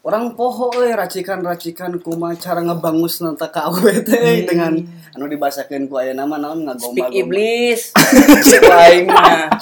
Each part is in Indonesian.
orang poho euy racikan-racikan kuma cara ngebangus nanta ka awewe teh dengan anu dibasakeun ku aya nama naon ngagombal Speak iblis. Lain mah.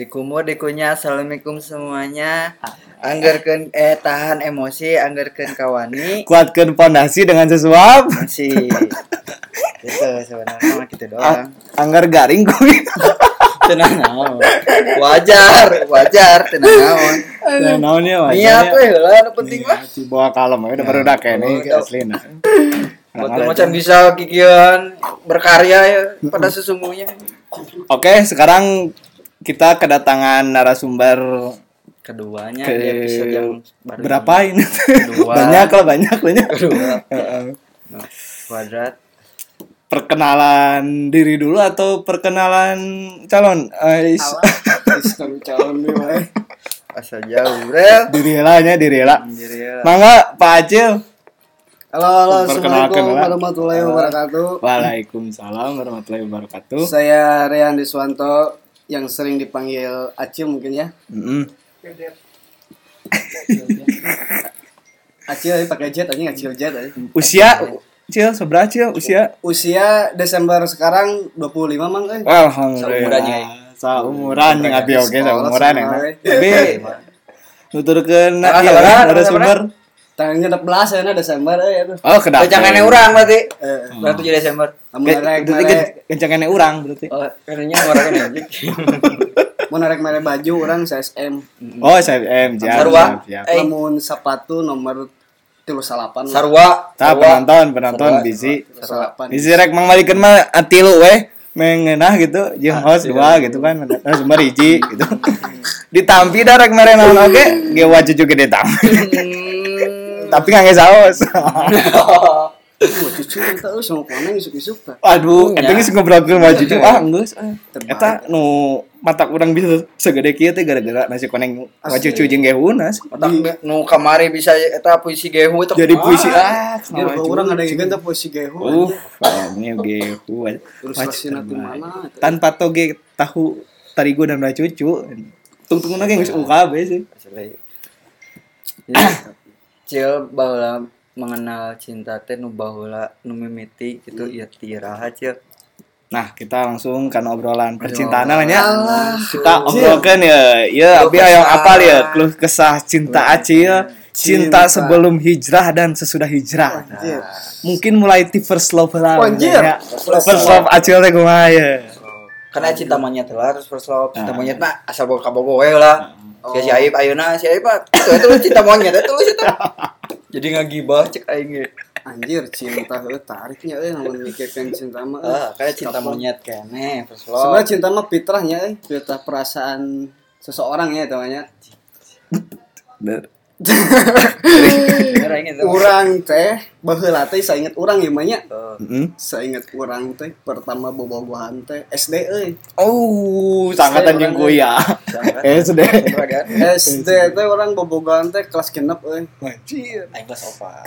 Dikumu dikunya. Assalamualaikum semuanya. Anggarkan eh tahan emosi anggarkan kawani kuatkan fondasi dengan sesuap. Masih. Itu sebenarnya mah gitu doang. anggar garing kuy tenang naon. Wajar wajar. Tenang naon. Nah, naonnya niat we lah anu penting mah. Si bawa kalem ya udah baru dak asli nah Betul macam bisa kikian berkarya ya pada sesungguhnya. Oke sekarang kita kedatangan narasumber keduanya ke di episode yang baru berapa ini. Kedua. banyak lah banyak banyak. Kedua. Nah, kuadrat perkenalan diri dulu atau perkenalan calon? Is- Diskon calon nih asal jauh bro diri helanya diri Anjir ya. mangga Pak Acil. Halo, halo, Assalamualaikum lah. warahmatullahi wabarakatuh. Waalaikumsalam warahmatullahi wabarakatuh. Saya Rehan Diswanto yang sering dipanggil Acil mungkin ya. Mm-mm. Acil ya, pakai jet aja Acil jet aja. usia Cil seberapa Cil usia Usia Desember sekarang 25 mang eh. Ya. Alhamdulillah Saumuran yang abi oke Sekolah saumuran ya eh. Tapi nuturkeun salah, narasumber Tanggal 16 ya Desember ya itu. Oh kedak Kencangannya orang berarti. Eh, berarti jadi Desember. Berarti mere, ke- kencangannya urang berarti. Oh karena orang kan anjing mau narek mere baju orang CSM. Oh SFM siap Sarua. Eh. Namun sepatu nomor tilu salapan. sarwa Tah penonton penonton bisi bisi rek mangmalikeun mah atilu weh. Mengenah gitu jeung host dua gitu kan narasumber hiji gitu. Ditampi dah rek mere naon oge ge wacu gede tampi Hmm. Tapi nggak saos Wah, cucu kita euy sama koneng isuk-isuk. Aduh, Ya. eta geus ngobrolkeun mah jujur ah geus. Eta nu mata urang bisa segede kieu teh gara-gara nasi koneng wacucu jeung geunas. Otak nu kamari bisa eta puisi gehu itu Jadi puisi ah. Orang ada yang ganti posisi gehu. Uh, ini gehu. Ilustrasi nanti mana? Tanpa toge tahu tarigo dan cucu. Tungtungna ge geus UKB sih. Asli. Cil bahwa mengenal cinta teh nu baheula nu mimiti gitu ya tiraha Cil. Nah, kita langsung kan obrolan percintaan namanya. Alah, Kita obrolkan ya. Ya, abi yang apa ya? Keluh kesah cinta Acil. Cinta Cinta. sebelum hijrah dan sesudah hijrah. Anjir. Mungkin mulai di first love lah. Ya. First love Acil teh kumaha ya. Karena cinta monyet lah terus first love cinta Ah. monyet mah asal bawa kabogo we lah. Ya si Aib ayeuna si Aib itu itu cinta monyet itu itu. Jadi ngagibah cek aing ge. Anjir, cinta heuh tariknya euy namun mikirkeun cinta mah. euy. Ah, kayak cinta monyet kene Sebenarnya cinta mah fitrahnya euy, fitrah perasaan seseorang ya namanya. Bener aing itu. Urang teh baheula teh ieu mah nya. Oh. Mm-mm. Sainget urang teh pertama bobogohan teh SD euy. Oh. Sangat. Eh, sudah. Kan? SD teh orang bobogohan teh kelas genep euy. Anjir. Aing kelas opat.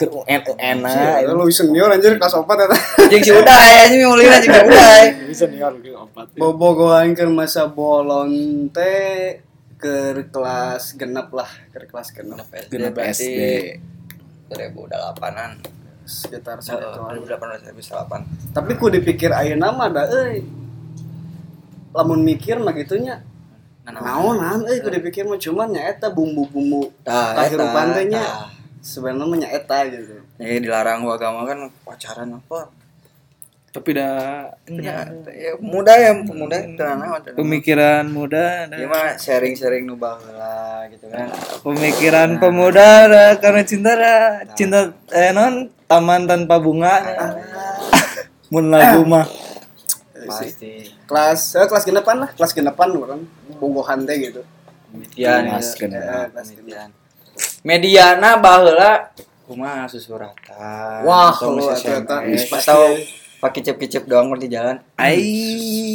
Enak. Lu senior anjir kelas 4 eta. Jeung si Uday anjing si Uday. Bisa nih opat. bobogohan ke masa bolon teh ke kelas genep lah ke kelas genep Genep berarti SD. 2008-an. sekitar Oh, segitu 2018 2008. tapi ku dipikir ayeuna mah da euy lamun mikir mah gitunya naonan euy ku dipikir mah cuman nya eta bumbu-bumbu kehidupan teh nya sebenarnya nya eta gitu Ya dilarang gua agama kan pacaran apa? Tapi dah Ya, ya muda ya muda tenang aja. pemikiran muda Ya mah sharing-sharing nu baheula gitu kan. pemikiran pemuda dah, karena cinta dah. cinta eh non taman tanpa bunga. Mun lagu mah. Pasti. kelas eh, kelas genepan lah kelas genepan orang bobogohan teh gitu. Pemitian Kelas genep. Eh, pemitian. Mediana baheula kumaha susuratan Wah, kalau atau pakai kicep-kicep doang di jalan. Ai.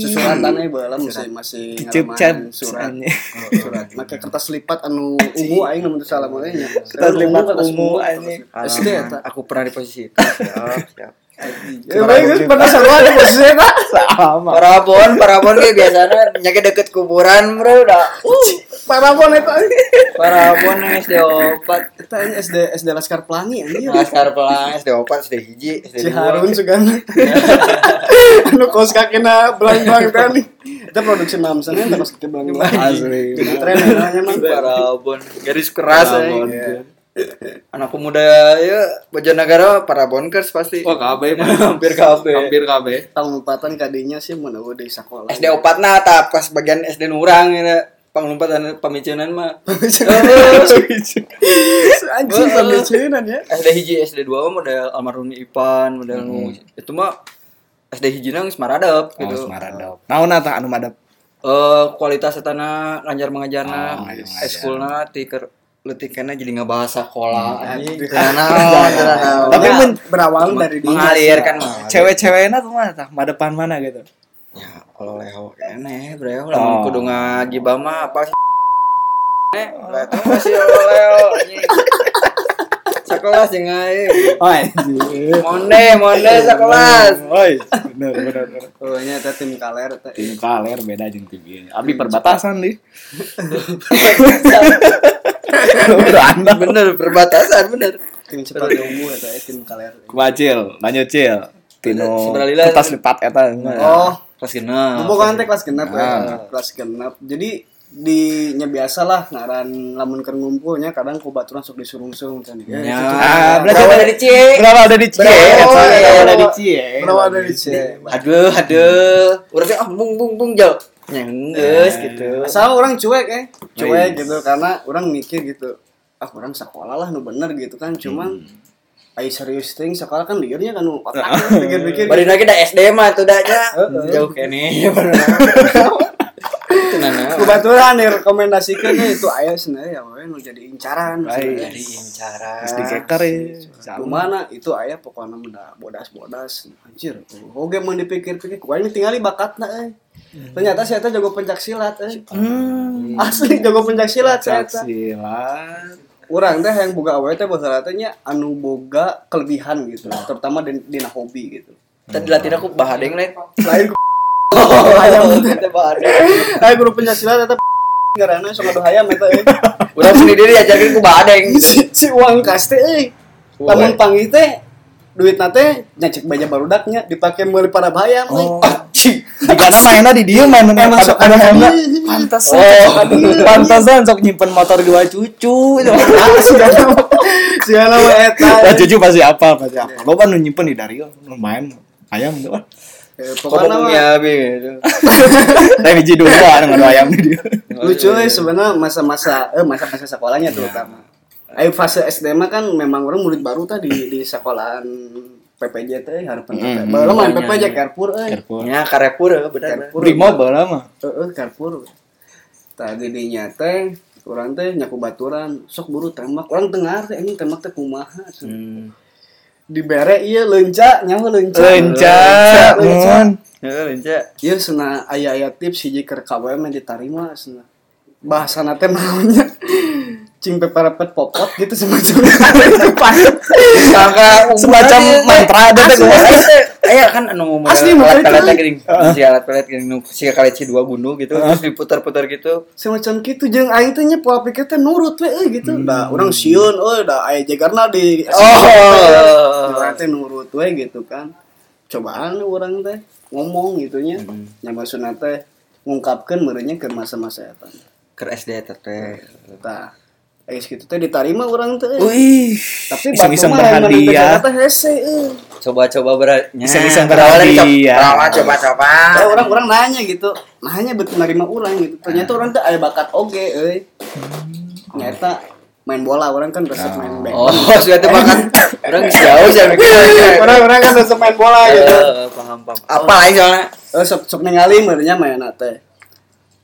Susuratan bae masih masih Kicip ngalaman chat surat. anjing. Oh, surat. Make kertas lipat anu ungu aing namun salah mah nya. Kertas lipat ungu, anjing. SD. Aku pernah di posisi itu. Siap, siap. Kan pernah sarua di posisi eta. Sama. Parabon, parabon kayak biasanya nyake deket kuburan bro udah. Uh, parabon eta. Parabon yang SD opat. Eta ini SD SD Laskar Pelangi anjir. Laskar pelang, SD opat, SD hiji, SD. Harun sugana. anu kos kakena belang-belang kan. Itu produksi mamsan eta kos kaki belang-belang. Asli. Tren namanya mah. Parabon, garis keras Parabon. Anak pemuda ya Bojonegoro Parabonkers pasti. Wah, KB hampir kabeh. Hampir KB. Tahun empatan kadinya sih mana gua di sekolah. SD opat nah tak pas bagian SD nurang ya. Pengelompatan pemicunan mah. Anjing pembicaraan ya. SD hiji SD dua mah model almarhum Ipan model nu itu mah SD hiji nang geus maradep Oh, gitu. Semaradap. Naon eta anu madep? Eh kualitas etana lancar mengajarna, Oh, eskulna ti kana jadi sekolah. Di- Teu naon, teu naon. Tapi Ya, men- berawal dari dia. mengalir kan Cewek-ceweknya tuh mana tah? Madepan mana gitu? Ya, kalau leho kene, bro, Oh. lamun kudu ngagibah mah apa sih? Eh, masih leo anjing. Sekelas jeung aing. Oh, anjir. Monde, monde sekelas. Oi, bener bener bener. Oh, nya eta tim kaler. Tim kaler beda jeung tim ieu. Abi perbatasan di. Udah anda. Bener perbatasan bener. Tim cepat ungu eta eh, tim kaler. Kumacil, lanjut cil. Tino kertas lipat eta. Oh, Kelas genep. Bobogohan teh kelas genep ya. Ah. Kelas genep. Jadi di nya biasa lah ngaran lamun keur ngumpulnya kadang ku baturan sok disurung-surung kan. Ya, Ya. Ah, Berawal dari Cie. Berawal dari Cie. Berawal, dari Cie. Berawal dari Cie. Aduh, aduh. Urang teh ah bung bung bung jauh. Nyenggeus gitu. Asal orang cuek eh, cuek gitu karena orang mikir gitu. Ah, orang sekolah lah nu bener gitu kan. Cuman Ayo serius ting sekolah kan liurnya kan nu otak pikir-pikir. Bari lagi da SD mah tuh da nya. Heeh. Jauh kene. Kebetulan direkomendasikan itu ayah sebenarnya ya we nu jadi incaran. Jadi incaran. Terus dikeker ya. Ke mana itu ayah pokoknya udah bodas-bodas anjir. Oke mau dipikir-pikir kau ini tinggali bakatna eh. Ternyata saya teh jago pencak silat eh. Hmm. Asli jago pencak silat saya. Silat. Urang teh yang boga awewe teh bahasa anu boga kelebihan gitu, terutama di dina hobi gitu. Tadi latih aku bahadeng lain. Lain Ayam kita bahadeng. Ayo guru pencak silat eta ngaranna sok adu hayam eta eh. Udah sendiri diajarin ku bahadeng. si, si uang kas teh euy. Lamun panggih teh duit nate nyacek baja barudaknya dipakai meuli para bayam euy. Oh. Karena mainnya di dia main Emang sok ada hobi. Pantesan. Oh. Pantesan sok nyimpen motor dua cucu itu. Eta. Lah cucu pasti apa pasti apa. Lo kan nyimpen di dari lumayan ayam tuh. Eh, Kok Pokoknya ya bi gitu. Tapi hiji dua ada ngadu ayam di dia. lucu euy sebenarnya masa-masa eh masa-masa sekolahnya terutama. Ayo fase SD mah kan memang orang murid baru tadi di sekolahan PPJ teh harapan. Mm, Baru main PPJ mm. Carrefour euy. Careful. Ya Carrefour bener. Carrefour. Primo bala mah. Heeh, Carrefour. Tadi dinya teh urang teh nyaku baturan, sok buru tembak. Urang dengar teh ini tembak teh kumaha. Hmm. Dibere ieu leunca, nyawa. Lenca, Leunca. mun. Ya lenca. Iya sana aya-aya tips hiji keur KWM yang ditarima sana. Bahasana teh naonnya cing peperepet popot gitu semacam itu Sangka Semacam mantra ada teh kumaha. Aya kan anu model Asli, alat model pelet itu. geuning. Si alat pelet nu si kali si dua gundu gitu terus diputar-putar gitu. semacam gitu jeung aing teh nya pola pikir teh nurut we gitu. Da urang sieun euy da aya jagarna di Oh. Teh nurut we gitu kan. Cobaan urang teh ngomong gitunya. Nya maksudna teh ngungkapkeun meureunnya ke masa-masa eta. Ke SD teh. Ais gitu teh ditarima urang teh. Wih, Tapi batu lain mani berhadiah. teh hese euy. Coba-coba beratnya. Iseng-iseng berhadiah. coba- Coba-coba. Eh, orang orang nanya gitu nanya betul nerima orang gitu ternyata orang tuh ada bakat oge euy ternyata main bola orang kan resep main back Oh, sudah tuh makan. Orang jauh sih mikir. orang orang kan resep main bola gitu Eh, paham paham. Apa lagi soalnya? eh sok sok ningali merenya main teh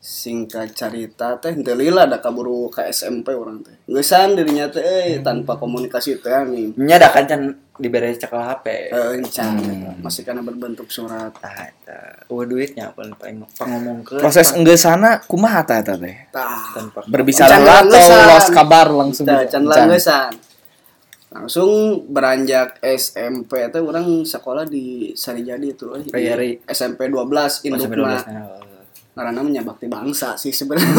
singkat cerita teh teu lila da kaburu ke SMP orang teh. Geusan dirinya teh eh, tanpa komunikasi teh nih nya da kan can dibere cekal HP eh encan masih karena berbentuk surat. Tah eta. Duitnya paling paling pangomongkeun proses enggeusana kumaha tah eta teh? Tanpa berbicara atau los kabar langsung. Tah, can langgesan langsung beranjak SMP teh orang sekolah di Sarijadi itu. SMP 12 Masih indukna. 12 -nya. Karena namanya bakti bangsa sih Ya, sebenarnya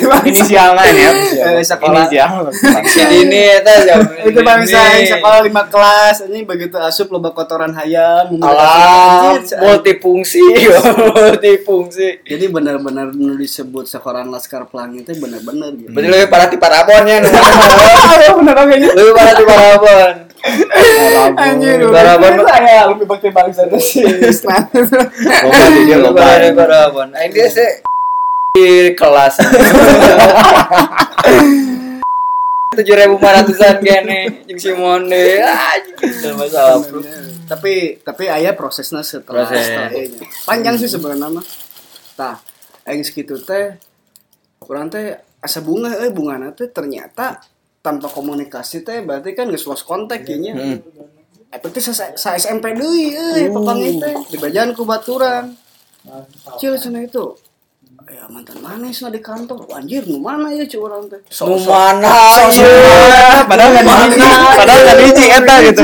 bangsa. inisialnya ya? Eh, sekolah. inisial Si ini jam itu bangsa yang sekolah lima kelas. Ini begitu asup loba kotoran hayam alam multifungsi multifungsi jadi benar-benar disebut sekolah laskar pelangi itu benar-benar gitu. Berarti lebih parah ti parabonnya nu Ah, benar oke lebih parah ti parabon anjir Barabon. saya lebih bakti bangsa itu sih loba di dia parah ti parabon aing dia sih di kelas. Tujuh ribu lima ratusan kene jeung si Monde anjing masalah bro. Tapi tapi ayah prosesnya setelah Proses. setelah ini. panjang sih sebenarnya mah. Tah aing segitu teh kurang teh asa bunga eh bunga teh ternyata tanpa komunikasi teh berarti kan geus lost kontak kayaknya eh berarti sa, sa SMP deui euy papangnya teh di bajaan ku baturan. Cil cenah itu ya mantan manis lah di kantor? Anjir nu mana ya cu orang teh? Nu mana ya? padahal kan hiji padahal kan hiji eta gitu.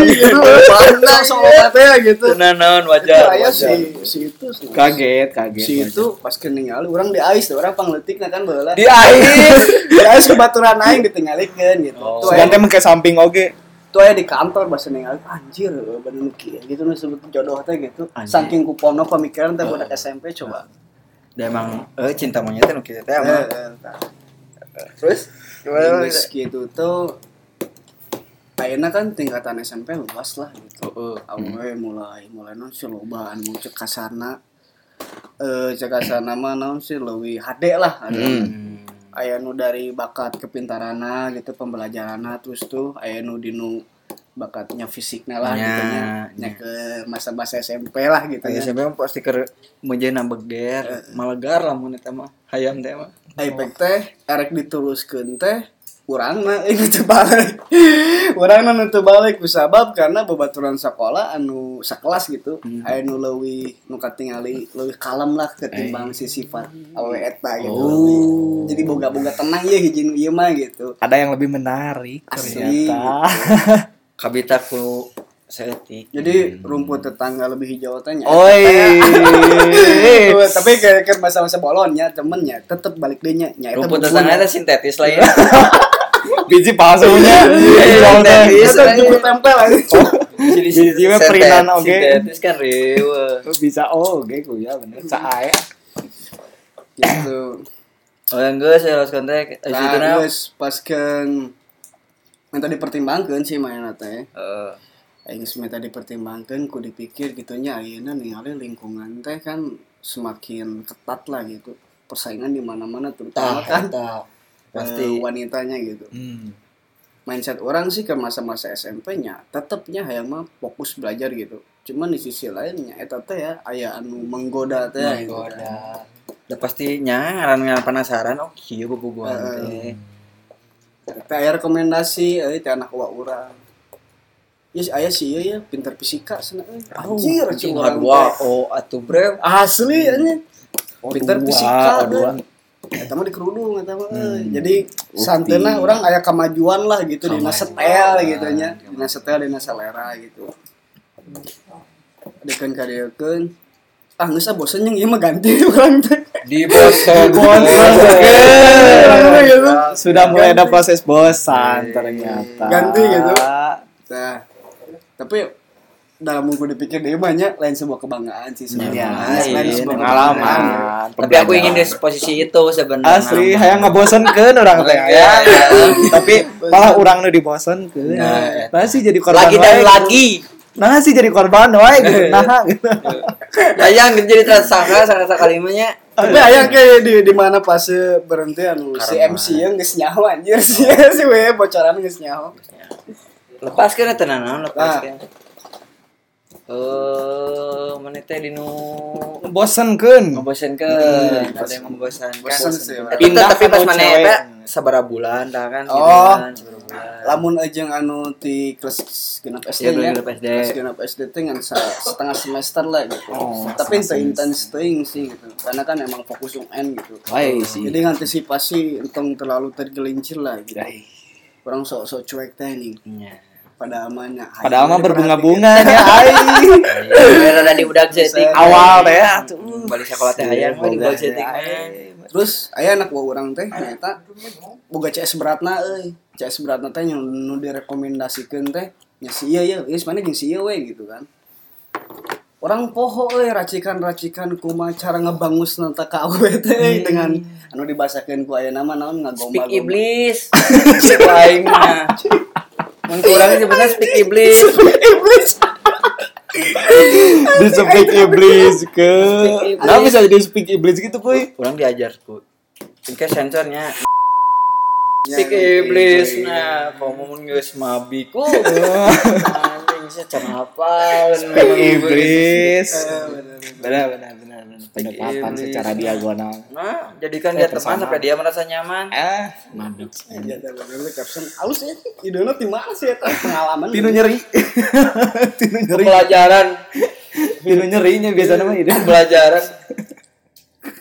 Mana? Soal teh gitu. Naon itu wajar aya wajar. si si itu kaget kaget si itu pas keningal orang di ais orang pangletik kan baheula di air di ais kebaturan aing ditinggalikeun gitu. Oh. tuh teh ke samping oge. Tuh aya di kantor bahasa ningali anjir bener kieu gitu nu sebut jodoh teh gitu. Saking kupono pemikiran teh budak SMP coba dia emang eh cinta monyet nu kitu teh emang Eh, eh, terus gimana Geus gitu tuh Ayeuna kan tingkatan SMP luas lah gitu. Heeh. Awe mulai mulai non sih loba anu cek kasarna. Eh cek kasarna mah naon sih leuwih hade lah. Hmm. Aya nu dari bakat kepintaranna gitu pembelajaranna terus tuh aya nu dinu bakatnya fisiknya lah Nya, gitu nya. Nya ke masa-masa SMP lah gitu Aya ya. SMP mah pasti keur menjeuna beger, malegar lamun eta mah hayam teh mah. Aipek teh erek diteruskeun teh urangna ini teu balik. urangna nu teu balik kusabab karena babaturan sekolah anu sakelas gitu. Aya nu leuwih nu katingali leuwih kalem lah ketimbang si sifat awe eta gitu. Jadi boga-boga tenang ya hiji ieu mah gitu. ada yang lebih menarik Asli. ternyata ku seetik. Jadi rumput tetangga lebih hijau teh nya. oi tapi kayak kayak masa-masa bolonnya temennya tetep balik deui nya. Nya eta Rumput tetangga teh sintetis lah ya. biji palsunya. Sintetis. Cukup tempel aja. Mah perinan oge. Sintetis kan riweuh. bisa oh oke ku ya bener saaya Gitu. Oh yang geus ya los kontak. Eh, Nah, na. geus paskeun minta dipertimbangkan sih mainnya teh. Eh, Aing minta dipertimbangkan ku dipikir gitunya ayeuna ningali lingkungan teh kan semakin ketat lah gitu. Persaingan di mana-mana terutama tah kan tah. pasti Pasti wanitanya gitu. hmm. Mindset orang sih ke masa-masa SMP-nya tetepnya hayang mah fokus belajar gitu. Cuman di sisi lainnya eta teh ya aya anu menggoda teh gitu. menggoda. Udah pasti ngaran penasaran oh kieu bobogohan teh. Teh rekomendasi euy teh anak wa urang. Yes, aya sih ya pinter fisika sana. Anjir, hadwa teh. oh atuh bre. Asli anjing. Pinter dua, fisika oh, dua. Eta mah di kerudung eta mah euy. Jadi santeuna urang aya kemajuan lah gitu dina setel gitu nya. Dina setel dina selera gitu. Dekeun ka deukeun. Ah, geus ah bosen yang ieu mah ganti urang teh. Di bosok. Gitu. sudah mulai ada proses bosan ternyata Ganti gitu. Nah, tapi dalam buku dipikir dia banyak lain sebuah kebanggaan sih sebenarnya. Iya, Lain iya, sebuah pengalaman. Tapi aku ingin di posisi itu sebenarnya. asli hayang ngebosenkeun orang teh ya tapi malah orang nu dibosenkeun Nah, nah sih jadi korban lagi dan wae. lagi. nah sih jadi korban wae gitu nah gitu Ya yang jadi tersangka sangat kalimatnya. Tapi ayang kayak di di mana pas berhenti anu si. MC yang geus nyaho anjir si si we bocoran geus nyaho. Lepaskan ya tenan naon Nah. Eh teh dinu bosenkeun membosankan ada yang membosankan Bosan sih, Pindah tapi pas mana eta sabara bulan dah kan? Oh. lamun aja anu di kelas genap SD Iya, SD. kelas genap SD teh ngan setengah semester lah gitu. Oh, tapi itu intens teuing sih gitu. Karena kan emang fokus UN gitu. Sih. jadi ngantisipasi entong terlalu tergelincir lah gitu. Ai. orang sok-sok cuek teh nih Iya. Pada amannya. Padahal mah berbunga-bunganya ai. Iya, tadi udah setting. Awal teh atuh. balik sekolah teh mah di Boga. setting teh, terus aya anak gua orang teh ternyata boga CS beratna euy. CS beratna teh yang nu direkomendasikeun teh nya si ieu ya geus mana jeung si ieu we gitu kan. Orang poho euy racikan-racikan kumaha cara ngebangus nanta ka awe teh dengan anu dibasakeun ku aya nama naon ngagomba speak iblis. Lain mah mun kurang sebenarnya speak iblis iblis Di speak iblis ke. Nah bisa jadi speak iblis gitu kuy. kurang diajar ku. Ini sensornya. Ya, speak iblis nah kamu geus mabi sih cara hafal Speak iblis. Benar benar benar benar. Pendekatan secara diagonal. nah jadikan dia teman sampai dia merasa nyaman Ah, mabuk. Ya, ada bener caption halus ya idona di mana sih pengalaman Tinu nyeri. Tinu nyeri. pelajaran Tinu nyerinya biasanya mah ide. pelajaran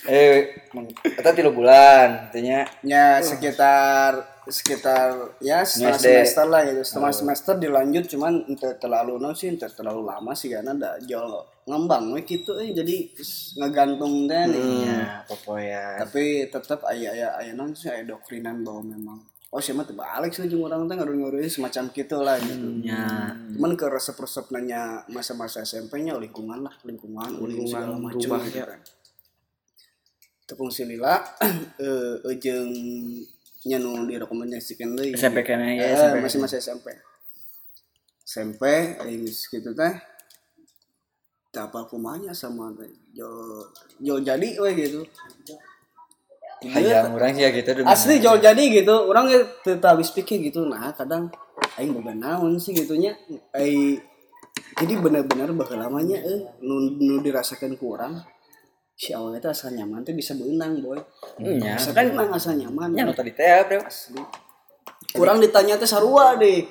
eh kita tiga bulan artinya ya sekitar sekitar ya setengah SD. semester lah gitu. Setengah semester dilanjut cuman ente terlalu no sih ente terlalu lama sih karena ada jauh ngembang we gitu eh. Jadi ngegantung deh nih. Ya, popoya. tapi tetap ayah ayah ayah non sih ayah doktrinan bahwa memang oh siapa tuh balik sih jeung orang teh ngaruh-ngaruhin semacam gitu lah gitu. Ya. Cuman ke resep-resep nanya masa-masa SMP-nya lingkungan lah lingkungan lingkungan segala macam gitu ya. kan. Tepung silila eh eh, jeung nyanu direkomendasikan deui SMP kena ya Eh, SMP masih masih SMP SMP aing geus kitu teh. Tak apa kumanya sama teh. Jo jo jadi we gitu. Hayang orang sih ya gitu asli jual jadi gitu. Orang tetap habis pikir gitu nah kadang aing boga naon sih gitunya. Ai jadi benar-benar bakal lamanya eh nu, nu dirasakan kurang si awalnya tuh asal nyaman tuh bisa berenang boy. Nya bisa kan berenang asal nyaman nya nu tadi teh bro. Asli. Kurang ditanya teh sarua deh.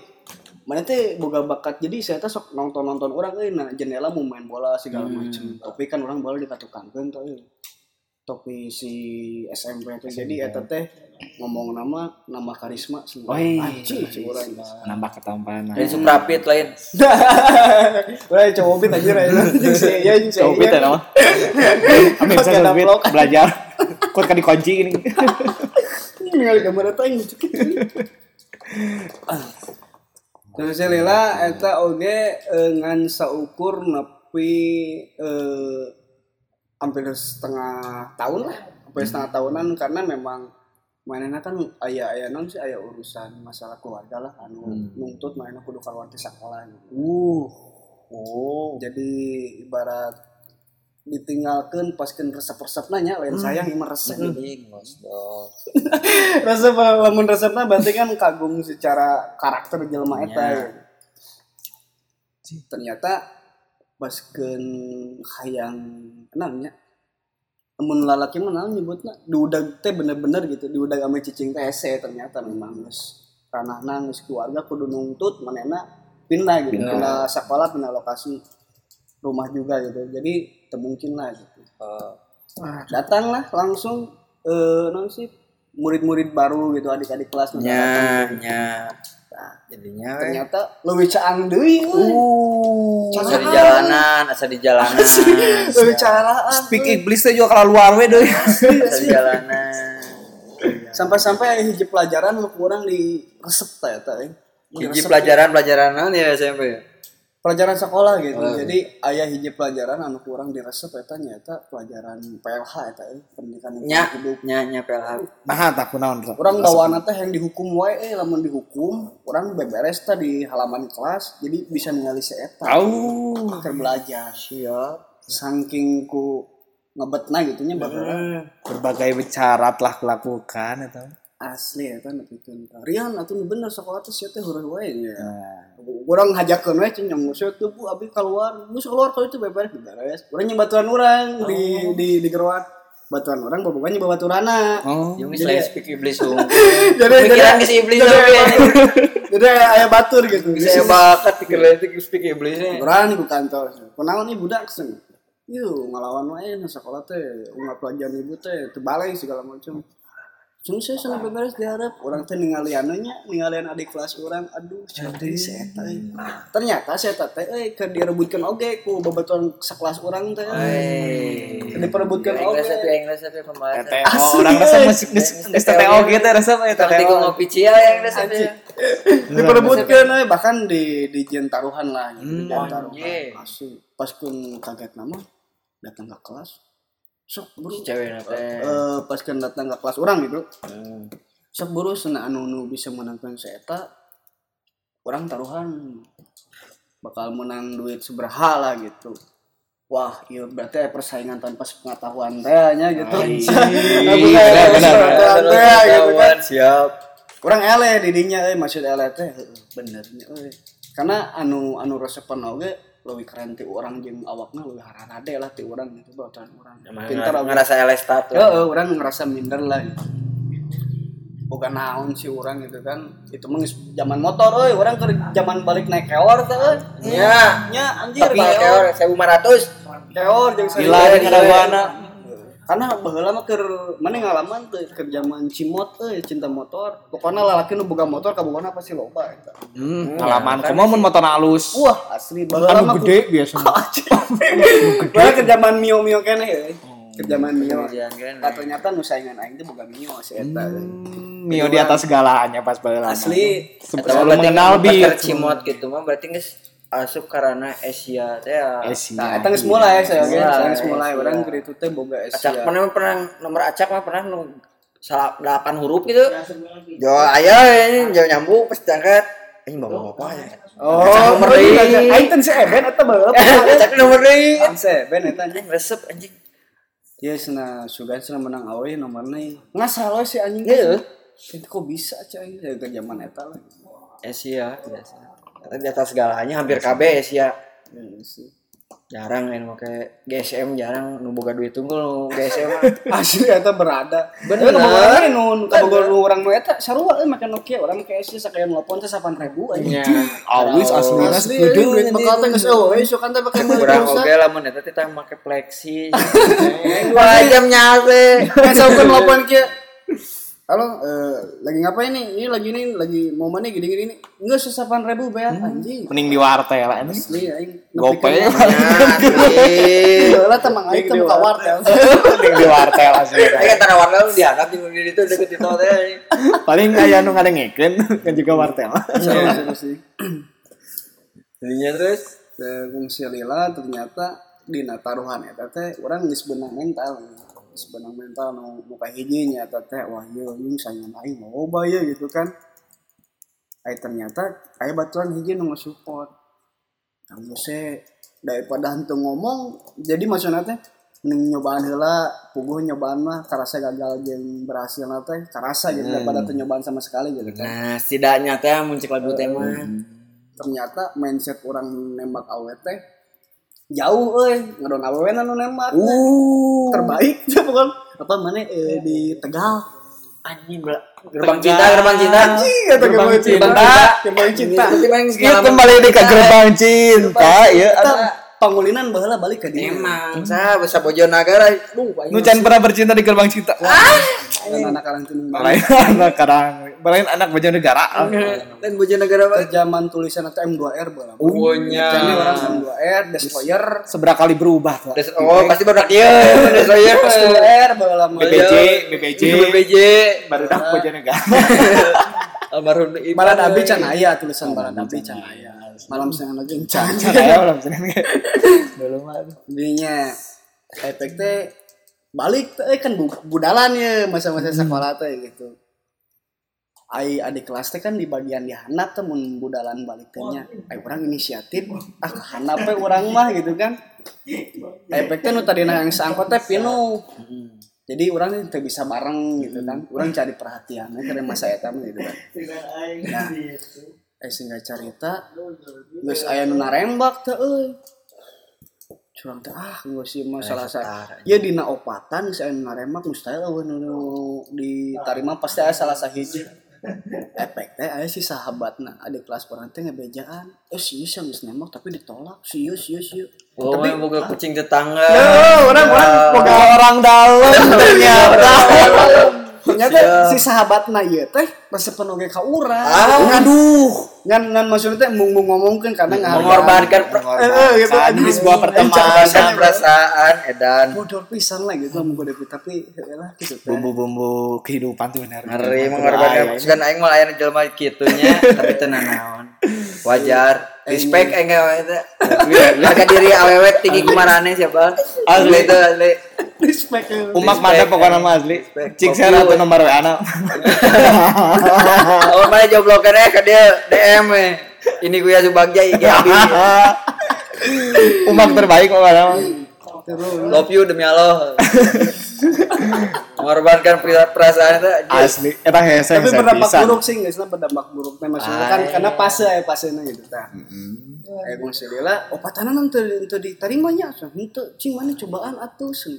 Mana teh boga bakat. Jadi saya tuh sok nonton nonton orang eh nah jendela mau main bola segala macem. Tapi kan orang bola dikatukan kan tuh eh. Topi si SMP teh jadi eta teh ngomong nama nama karisma sih Oh, iya. anjing si urang Nambah ketampanan. dari suprapit lain Wah, coba pit aja ya. Si ya. Coba kita nama. Amin Pas saya ada Sobit vlog. belajar. Kok kan dikunci gini. Ningali gambar eta yang. Terus saya lila eta oge eh, ngan saukur nepi eh, hampir setengah tahun lah hampir setengah tahunan karena memang mainnya kan ayah ayah non sih ayah urusan masalah keluarga lah anu nuntut mainnya kudu keluar di sekolah gitu. Uh. Oh. jadi ibarat ditinggalkan paskan resep-resep nanya lain sayang ini resep anjing ngosdok resep lamun resepnya berarti kan kagum secara karakter jelema eta Ya. ya. ternyata paskan hayang namanya namun lalaki mah naon nyebutna diudag teh bener-bener gitu diudag ame cicing teh hese ternyata memang geus ranahna geus keluarga kudu nuntut manehna pindah gitu pindah. sekolah pindah lokasi rumah juga gitu jadi temungkin lah gitu. Datang lah langsung eh non sih murid-murid baru gitu adik-adik kelas nu nya. datang. Nya Nah, jadinya ternyata leuwih caang deui euy. asa di jalanan asa di jalanan. Leuwih caraan Speak iblis teh juga kalau luar we deh. asa di jalanan. Sampai-sampai aya hiji pelajaran nu kurang di resep eta. Di hiji pelajaran pelajaran ya SMP pelajaran sekolah gitu. Oh. jadi ayah hiji pelajaran anu kurang di resep eta nyata pelajaran PLH eta eh, pendidikan nya hidup. nya nya PLH Nah, tak kunaon. orang bawa teh yang dihukum wae eh lamun dihukum orang beberes teh di halaman kelas jadi bisa ningali si eta. Au. terbelajar siap. Saking ku ngebetna gitu nya bakal Berbagai bicara telah kulakukan atau asli eta nepikeun ka Rian atuh nu bener sekolah teh sia teh heureul wae nya urang hajakeun we cenah musuh tuh bu? Abi keluar. Mus keluar kalau itu beberes beberes urang nya batuan urang di di di geroan. Batuan orang bobogan nya babaturanna Oh. Yung Jadi- speak iblis jadi Pikiran ke si iblis jadi- tapi. jadi aya batur gitu. Bisa bakat dikeletik speak iblisnya. Orang di kantor. Kenalan nih budak sen. Yuk ngelawan wae na sekolah teh, ungap pelajaran ibu teh terbalik segala macam. Cuma saya sana beberes diharap orang teh ningali anunya, ningali adik kelas orang, aduh cantik saya teh. Ternyata saya teh eh ke direbutkan oge ku babatuan sekelas orang teh. Eh. Diperebutkan Enggak oge. satu enggak satu pembahasan. Tete, Asli, oh, orang rasa eh. musik STTO gitu rasa apa ya Tapi kok TTO. ngopi cia yang enggak satu. Anjing. Diperebutkan eh bahkan di di jen taruhan lah gitu. Jen taruhan. anjing. Asli. Pas kun kaget nama datang ke kelas. Sok bro. Cewek nate. eh pas kan datang ke kelas orang gitu Hmm. sok buru sana anu nu bisa menangkan seeta orang taruhan bakal menang duit seberapa lah gitu wah iya berarti persaingan tanpa pengetahuan tehnya gitu benar, benar. gitu kan siap. kurang ele didinya eh maksud ele teh heueuh, benernya euy karena anu anu resepan oge lebih keren ti orang jeung awakna lebih hararade lah ti orang gitu baturan orang pintar oge ngerasa elestat tuh. Ya, orang ngerasa minder lah gitu. Bukan naon sih orang gitu kan. Itu mah geus zaman motor euy, orang ke zaman balik naik keor teh euy. Ya. Nya anjir Tapi keor. keor 1500. Keor jeung Gila saya. Karena baheula mah keur mana ngalaman tuh ke zaman cimot euy, cinta motor. Pokoknya lalaki nu boga motor kabogana pasti loba eta. Hmm, pengalaman kumaha mun motor halus. Wah, asli Anu gede biasa. Baheula ke zaman Mio-Mio keneh euy. Ke zaman Mio. Kan. Nah, ternyata nu saingan aing teh boga Mio si eta. euy. Hmm, Mio di atas segalanya pas baheula. Asli Sebelum mengenal bi cimot gitu mah berarti geus asup karena Asia teh ya. Asia. Nah, eta geus mulai saya oke, Mulai, saya geus mulai Asia. urang itu teh boga Acak Asia. pernah pernah nomor acak mah pernah nu salah 8 huruf gitu. Jo aya ini jauh nyambung pas diangkat. Ini bawa apa ya? Oh, nomor deui. aing teh si Eben eta baheula. Acak nomor deui. Si Eben eta anjing. Resep anjing. Ieu cenah sugan cenah menang awe nomorna ngasal we si anjing. Iya. Itu kok bisa cai ya ke zaman eta lah. Asia biasa. Di atas segalanya hampir KB Asia. Iya sih. Jarang yang pakai GSM jarang nu boga duit tunggul nu GSM. Asli eta berada. Bener. Nomorna nu kabogor nu urang nu eta sarua euy make Nokia urang make Asia sakean telepon teh 8000 anjing. Awis asli Asli anjing, duit bakal teh geus eueuh sok kan teh pakai Kurang oke lah mun eta teh tah make flexi. Dua jam nyate. Ngasaukeun telepon kieu. Halo, eh, lagi ngapain nih? Ini lagi nih, lagi momennya gini-gini nih. Enggak sesapan ribu bayar anjing. Mending di wartel lah ini. Asli aing. Asli. Lah temang aing teh buka wartel. Mending di wartel asli. Kan warna lu dianggap di di itu deket itu teh. Paling aya nu ngadengikeun kan juga wartel. Seru sih. Jadinya terus Saya fungsi lila ternyata di taruhan eta teh urang geus benang mental. Geus benang mental nu nu kahijinya eta teh wah ieu anjing saingan aing loba ya gitu kan. Ai ternyata aya baturan hiji nu support. Kang Jose daripada hantu ngomong jadi maksudnya teh mending nyobaan heula puguh nyobaan mah karasa gagal jeung berhasil teh karasa gitu daripada teu nyobaan sama sekali gitu kan. Nah, setidaknya teh muncul lagu teh mah. ternyata mindset orang nembak awet teh jauh euy. Ngadon awewe nu nembak. Uh. terbaik bukan apa mana eh, di Tegal? Anjing gerbang cinta, gerbang cinta. anjing kata gerbang cinta. Gerbang cinta. Kita kembali di ke gerbang cinta ya. Pangulinan baheula balik ke dia. Emang, sah bisa Bojonegara. Duh, Nu can pernah bercinta di gerbang cinta. dan anak Lain anak kadang, lain anak baju negara. Dan Bojonegara Ke zaman tulisan atau M2R baheula Punya. Jadi orang M2R Destroyer Seberapa kali berubah tuh. Des- Oh, pasti baru dia. Destroyer. Destroyer baheula mah. BPJ, BPJ. BPJ. Baru dah baju negara. Almarhum Ibu. Baladabi can aya tulisan Baladabi can aya malam siang lagi can Saya belum seneng. Dulu mah. Dinya efek teh balik teh kan bu- budalan ya masa-masa sekolah teh gitu. Ai adik kelas teh kan di bagian di handap teh mun budalan balik tehnya. Ai orang inisiatif. Ah handap teh urang mah gitu kan. Efek teh nu tadi yang seangkot teh pinu. jadi orang teh bisa bareng gitu kan. Orang cari perhatian karena masa eta mah gitu kan. Nah eh singkat cerita geus aya nu narembak teh euy. Curang teh ah geus sih masalah sa ya dina opatan geus aya nu narembak mustahil eueuh nu nu ditarima pasti aya salah sahiji efek teh aya si sahabatna adik kelas orang teh ngebejaan. Eh si Yus yang geus nembak tapi ditolak. Si Yus Yus Yus Oh, tapi tapi boga kucing tetangga. Yo, orang orang boga orang dalam ternyata ternyata si sahabatna ieu teh resep oge ka urang. Ah, aduh. Ngan ngan maksudnya teh mung mung ngomongkeun karena ngahargaan. Mengorbankan Eh, gitu. di sebuah pertemanan perasaan edan. bodor pisan lah gitu mun kudu tapi lah gitu bumbu-bumbu kehidupan tuh benar Ngeri mengorbankan sugan aing mah aya jelema kitu nya tapi teu naon. Wajar. Respect aing ge eta. Jaga diri awewe tinggi kumarane siapa? Asli itu asli. Respect. eh. umak mantap pokoknya mah asli cik saya atau nomor wa na Oh, mana joblokan eh ke dia DM eh. Ini gue Subagja IG umak terbaik pokoknya. Love you demi Allah. Mengorbankan perasaan itu. asli eta hese Tapi hese berdampak pisan buruk sih guys, berdampak buruk teh maksudnya kan karena fase ya fasenya gitu tah. Eh mun silila opatana nanti teu diterima nya henteu cing mana cobaan atuh sen.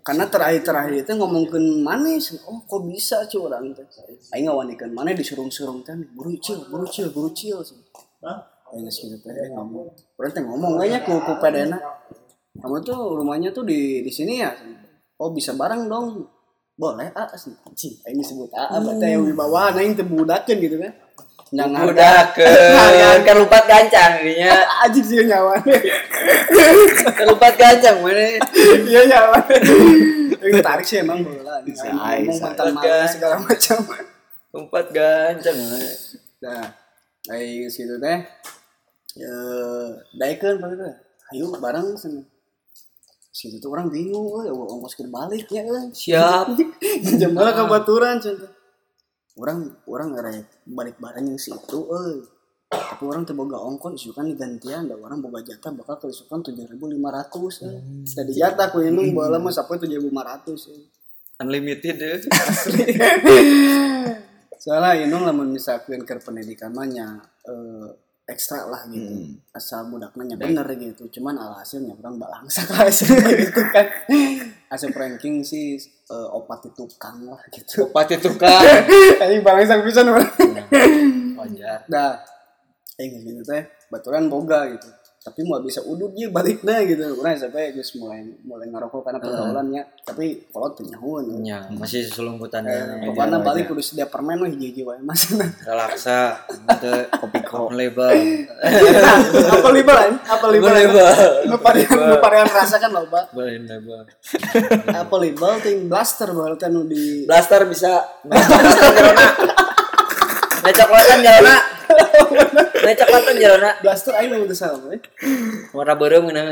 Karena terakhir-terakhir itu ngomongkeun maneh sen. oh kok bisa cuy orang teh. Aing ngawanikeun maneh disurung-surung teh buru cil, buru cil, buru cil. Aing geus kitu teh eh, ngomong. Urang teh ngomong nya ku ku pedena. Kamu tuh rumahnya tuh di di sini ya. Oh bisa bareng dong. Boleh ah sen. Cing, aing disebut ah berarti yang wibawa aing teu budakeun gitu kan. Jangan Udah ke kan lupa gancang dirinya. Anjing sih nyawa. Lupa gancang mana. Iya nyawa. Ini tarik sih emang bola. Ngomong mantan malah segala macam. Lompat gancang. Nah, aing situ teh. Ya, daekeun pasti teh. Ayo bareng sana. Situ tuh orang bingung, euy, ongkos ke baliknya euy. Siap. Malah kabaturan contoh. Orang orang ngerek balik bareng yang situ euy. Tapi orang teu boga ongkos isu kan digantian da orang boga jatah bakal kelisukan 7500 euy. Tadi jatah ku indung baheula mah sapoe 7500 euy. Unlimited deh. Soalnya indung lamun misalkan ke pendidikan mah nya eh, ekstra lah gitu. Asal budaknya nya bener gitu. Cuman alhasilnya orang balangsa hasil gitu kan. Hasil ranking sih eh, opat itu tukang lah gitu. Opat itu kan. Ini balangsa pisan orang. Wajar. Dah, eh gitu teh, baturan boga gitu. Tapi mau bisa udut dia baliknya gitu. Orang sampai geus mulai mulai ngerokok karena pergaulannya. Tapi kalau tuh nyahun. Ya, masih selumputan Eh, Pokoknya balik kudu sedia permen wah hiji-hiji wae mas. relaksa. Itu kopi Apa libel an? Apa label Nu varian nu varian rasa kan loba. Belain label? Apa libel ting blaster bae teh nu di blaster bisa. Blaster jalana Necoklatan jalana Necoklatan jalana blaster aing salah we. warna berem gini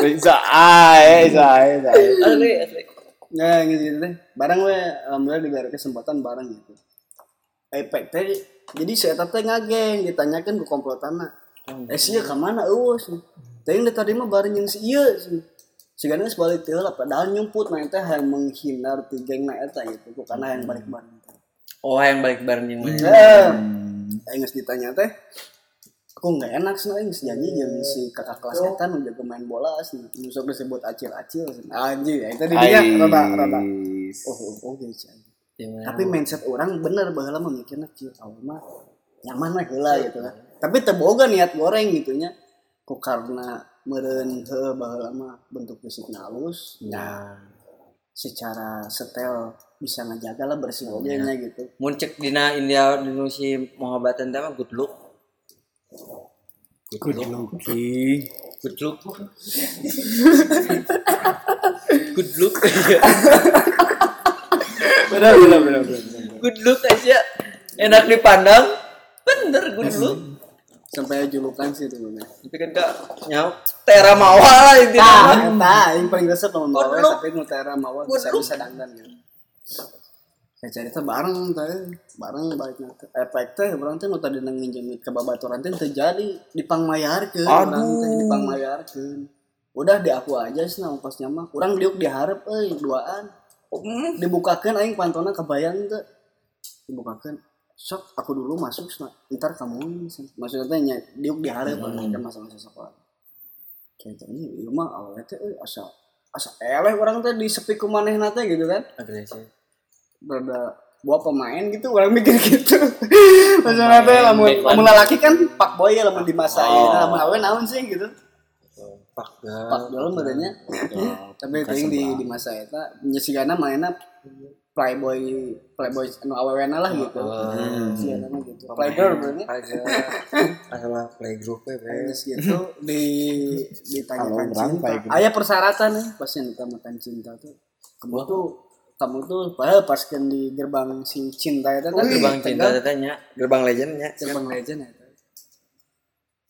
bisa ae bisa ae bisa ae. asli asli Nah, gitu teh. Barang we alhamdulillah diberi kesempatan bareng gitu. Efek teh jadi eta teh ngageng ditanyakan ke komplotanna. Eh sia ka mana eueus? Teh yang tadi mah bareng jeung si ieu. Sigana geus balik teh lah padahal nyumput mah teh hayang menghindar ti gengna eta gitu. Ku kana yang balik bareng. oh yang balik bareng yang mana Eh, aing geus ditanya teh aku nggak enak sih aing geus janji jeung si kakak kelas eta nu jago main bola sih. Nu sok disebut acil-acil. Anjir, eta di dia rada rada. Oh, oh, oh, gitu. Gimana? tapi mindset orang bener bahwa memikirnya kieu awal mah nyaman lah heula gitu kan tapi teboga niat goreng gitunya kok karena meren heuh baheula mah bentuk fisiknya halus nah secara setel bisa ngejaga lah bersih oge nya gitu. Muncul dina India Indonesia pengobatan tema good look. Good looking. good look. Good look. Benar benar benar benar. good look aja. Enak dipandang. Bener good look. Sampai julukan sih itu bener tapi kan kak nyau tera mawa lah ah intinya nah yang paling resep sama mawa look. tapi nutera mawa Good bisa look. bisa dandan gitu saya cerita bareng teh bareng baiknya teh. efek teh orang teh nu tadi nginjemit ke babaturan teh terjadi dipangmayarkeun orang teh dipangmayarkeun. Udah di aku aja sih nah ongkosnya mah. Kurang diuk diharap euy duaan. Dibukakan aing pantona kebayang tuh dibukakan sok aku dulu masuk sana. ntar kamu maksudnya teh nya diuk diharap Hmm. kan masa-masa sekolah. Kayak ini ieu mah awalnya teh euy asa asa eleh orang teh di sepi ku manehna teh gitu kan. Agresif. Berada buat pemain gitu orang mikir gitu. Maksudnya teh lamun lamun lalaki kan pak boy ya lamun di masa Oh. ini lamun awe naon sih gitu. Pak pak dalam badannya tapi yang di di masa itu nyesigana mainnya playboy playboy anu awewena lah gitu. Mah gitu. Playgirl berarti. Masalah playgroup ya. Terus gitu di ditanyakan cinta. Ayah persyaratan nih pas yang ditamakan cinta tuh. Kamu tuh kamu tuh padahal pas kan di gerbang si cinta itu kan Gerbang cinta tegal, tetanya, gerbang legendnya. gerbang legend ya.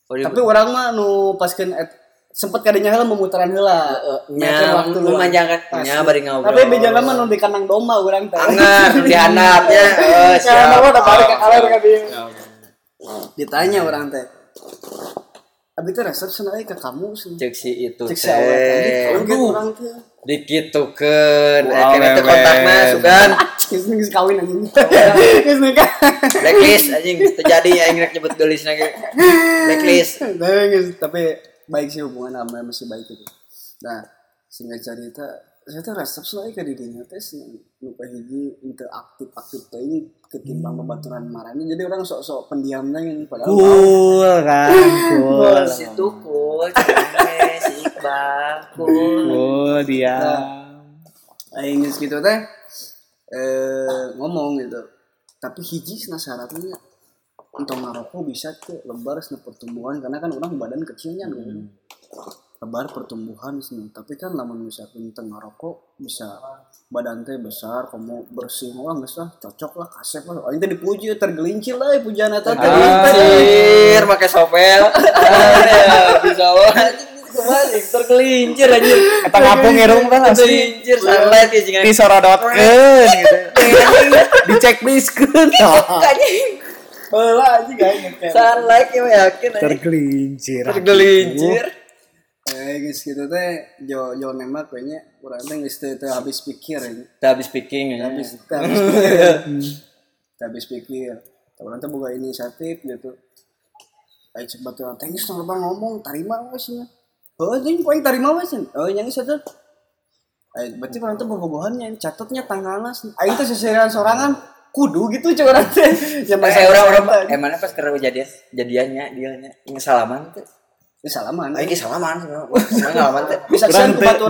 Oh, di- Tapi orang mah nu pas kan et- sempet kadinya heula memutaran heula. nya memanjangkan nya bari ngobrol. Tapi bejalan mah nu di kandang domba urang teh. Anger di handapnya. Oh, Karena siap. mah udah balik ke kaler ka dia. Ditanya orang teh. Abi teh resep cenah ke kamu. Cek si itu Cek si awet tadi. orang teh. Dikitukeun. Wow, Akhirnya itu wewe. kontaknya sugan. Geus geus kawin anjing. Geus nikah. Blacklist anjing terjadi aing rek nyebut gelis lagi. Blacklist. Tapi baik sih hubungan sama masih baik itu. Nah, singkat cerita saya tuh resep selain ke dirinya teh lupa hiji itu aktif aktif teh ini ketimbang pembaturan marahnya jadi orang sok-sok pendiam teh yang padahal Cool kan, cool. Situ cool, cewek, cool. Cool dia. Aing geus gitu teh eh ngomong gitu. Tapi hiji cenah syaratnya untuk ngarokok bisa ke lebar pertumbuhan karena kan orang badan kecilnya gitu. Lebar pertumbuhan sena. Tapi kan lamun misalkan teu ngarokok bisa badan teh besar, kamu bersih wah geus lah cocok lah kasep lah. Aing teh dipuji tergelincir lah pujian teh. Anjir, pakai sopel. Bisa banget. Kembali, tergelincir anjir. Kata ngapung irung kan. Tergelincir, sunlight ya jangan. Disorodotkeun gitu. Di checklistkeun. Heula anjing aing ngekep. Sunlight ya yakin. Tergelincir. Tergelincir. Eh geus gitu teh jo jo nembak kayaknya urang teh geus teu habis pikir ini. Udah habis speaking ya. habis habis pikir habis pikir orang tuh buka inisiatif gitu ayo coba tuh tengis nang bang ngomong tarima wes nya oh jadi poin tarima wes oh yang itu ayo berarti orang tuh bobogohannya catatnya tanggalnya ayo tuh seseran sorangan kudu gitu cuy orang teh ya Eh, orang-orang eh mana pas kerja jadian jadiannya dia nya ngesalaman tuh. salaman ge salaman sama ngalaman tuh. bisa kesan. Teu.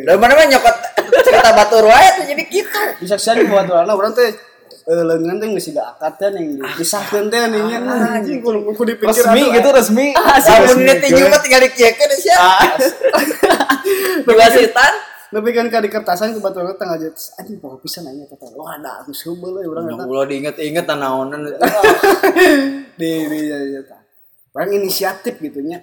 Dari mana mah nyokot cerita batur wae tuh jadi gitu. bisa kesan kebaturan orang teh eh lengan teh geus siga akad teh yang dipisahkeun teh nih nya anjing kudu kudu dipikir Resmi gitu resmi. Lamun ini tinju mah tinggal dikiekeun sia. Diwasitan. Tapi kan kali kertasan kebetulan tengah aja anjing poho pisan aja tata. Wah, ada aku sebel euy urang eta. Ulah diinget-inget itu. Di di ya ya. Orang inisiatif gitu nya.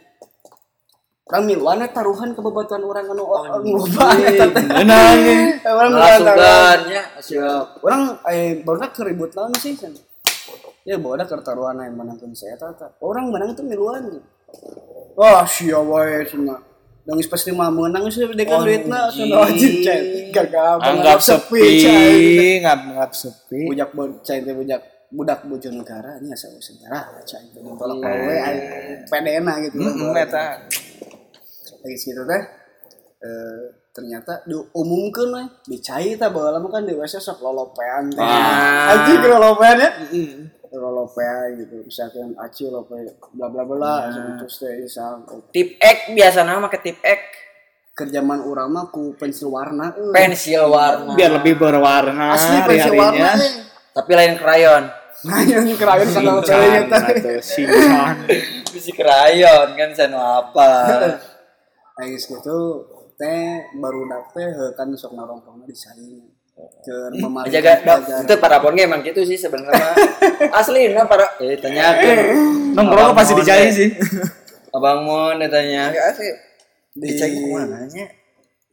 Orang miluan taruhan ke bebatuan orang anu loba eta teh. Menang. Orang miluan taruhan. Masukannya siap. Orang eh baru keribut naon sih kan. Ya bawa ke taruhan yang menangkan saya tata. Orang menang itu miluan. Wah, sia wae cenah. Nangis pasti mah menang sih dekan duitna cenah wajib cai. Gagal Anggap sepi, cai. anggap sepi. budak bu- cai teh budak budak bojo negara ini asal negara cai teh tolak wae aya PDN gitu Hmm, lagi gitu teh eh ternyata diumumkeun we dicai tah baheula mah kan di WC sok lolopean teh Ah. anjing lolopean ya lolopean gitu misalkan aci lope bla bla bla asup terus teh isang Tip X biasa nama ke tip X. kerjaman urang mah ku pensil warna euy. Pensil warna. Biar lebih berwarna asli pensil warna hari-harinya. eh. Tapi lain krayon. nah Shinchan, teh teh atau Shinchan. Bisi krayon kan sanu apa. Ais gitu teh baru dapet kan sok narongkrongna di saing ke memari Jaga itu para pon emang gitu sih sebenarnya. Asli nah para eh tanyakeun. Nongkrong pasti dicari sih. Abang Mon ditanya. Asli. di Dicek ke mana nya?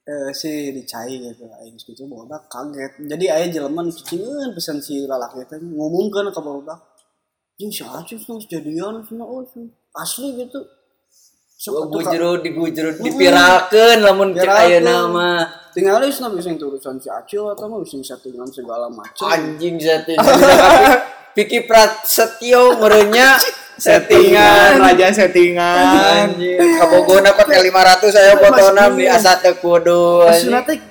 eh, si dicai gitu aing gitu bodak kaget jadi aya jelema nu cicingeun pisan si lalaki teh ngomongkeun ka bodak jeung si tuh jadian cenah. asli gitu Bujrut digujrut dipiralkeun lamun cek ayeuna mah. tinggal geus na bisa urusan si Acil atau mah bisa settingan segala macam Anjing setting. Piki Prasetyo merenya settingan. raja settingan Anjing, kabogona pakai 500 saya fotona di asa teu kudu.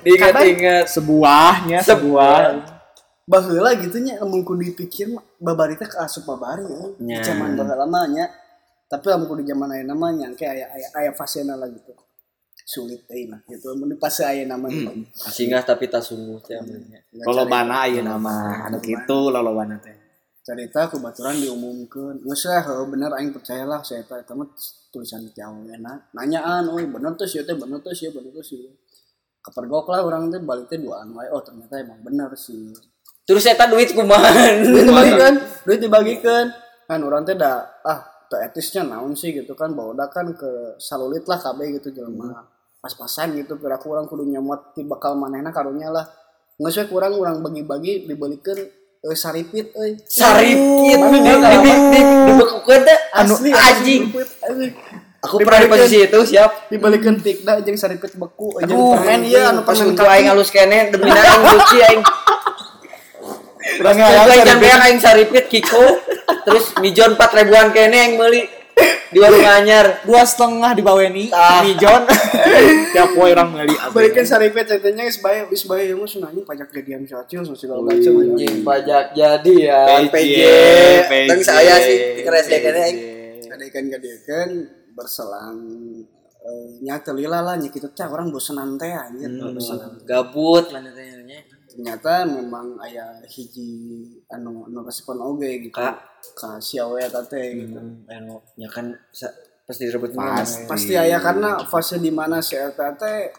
Diinget-inget. sebuahnya sebuah baheula gitu nya lamun kudu dipikir mah babari teh kaasup babari ya. Di zaman baheula mah nya. Tapi lamun kudu zaman ayeuna mah nya kayak aya aya aya fasena lah gitu. Sulit teh nah gitu. Mun di fase ayeuna mah gitu. Singgah tapi tak sungguh teh amunnya. lolobana ayeuna nama anu kitu lolobana teh Cerita kebetulan diumumkan. Nggak sih, bener aing percayalah saya teh eta mah tulisan ti awena. Nanyaan, "Oh, bener tuh sih teh, bener tuh sih, bener tuh sih." Kepergok lah orang teh balik teh duaan wae. Oh, ternyata emang bener sih. Terus saya duit kumahan. duit dibagikan duit dibagikan kan orang teh dah ah teu etisnya naon sih gitu kan bawa kan ke salulit lah KB gitu jelema pas-pasan gitu kira kurang kudu nyamot ti bakal manehna karunya lah nggak sih kurang orang bagi-bagi dibalikin eh, saripit euy Saripit. Di di di dibekukeun teh anu anjing. Aku pernah di posisi itu siap. dibalikin tikda jeung saripit beku Aduh, permen iya anu pas untuk aing halus kene demi aing buci aing. Kurangnya Aing ayam sampean aing saripit Kiko. Terus mijon 4 ribuan kene aing meuli di warung anyar. dua setengah di Baweni Ah. Mijon tiap poe orang beli balikin saripit tetenya geus bae geus bae mah sunanya pajak jadian cacil segala macam Anjing pajak jadi ya. PJ. Teng saya sih dikeresekeun aing. kadaikan kadaikan berselang eh, nyata lila lah gitu teh orang bosenan teh anjir bosenan Gabut mana teh. Ternyata memang aya hiji anu anu respon oge gitu Kak. ka si awe eta teh gitu Anu ya kan sa- pasti direbut Pasti. pasti aya karena fase di mana si eta teh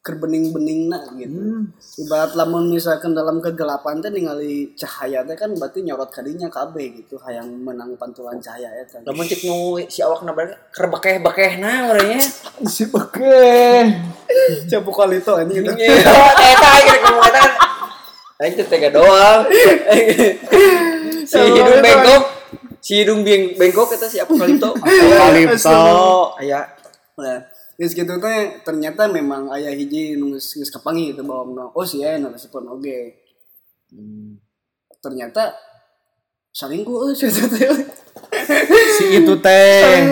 keur bening-beningna gitu ibarat lamun misalkan dalam kegelapan teh ningali cahaya teh kan berarti nyorot kadinya kabeh gitu hayang menang pantulan cahaya eta Lamun cek nu si awak na balik kerbekeh-bekehna urangnya. si oke Capu kali itu anjing gitu. Eta aing rek ngomong eta. Aing teh tega doang. Si hidung bengkok, si hidung beng- bengkok eta si Apokalipto. Kalipto Aya Nah, geus gitu teh ternyata memang aya hiji nu geus kapangi gitu bahwa oh sih ya nu respon oge. Ternyata salingkuh euy cerita teh. euy. Si itu teh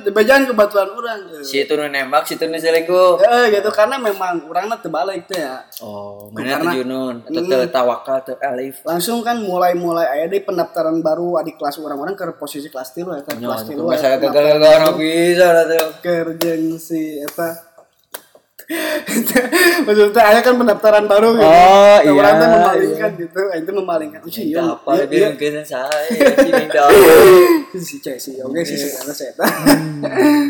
dibajaan kebatuan urang. si itu nu nembak, si itu nu selingkuh. Eh gitu karena memang urangna teu balik teh ya. Oh, mana tuh Junun atau teu tawakal teu alif. Langsung kan mulai-mulai aya deh pendaftaran baru adik kelas orang-orang ke posisi kelas 3 eta Nya kelas 3. itu masalah gagal-gagal anu bisa lah tuh. kerjeng si eta maksudnya ayah kan pendaftaran baru gitu. Oh, Nah, orang iya, tuh memalingkan gitu. Itu memalingkan. Oh, si Iya, iya apa iya, dia iya. mungkin? Saya dong. si cek si oke si sekarang saya eta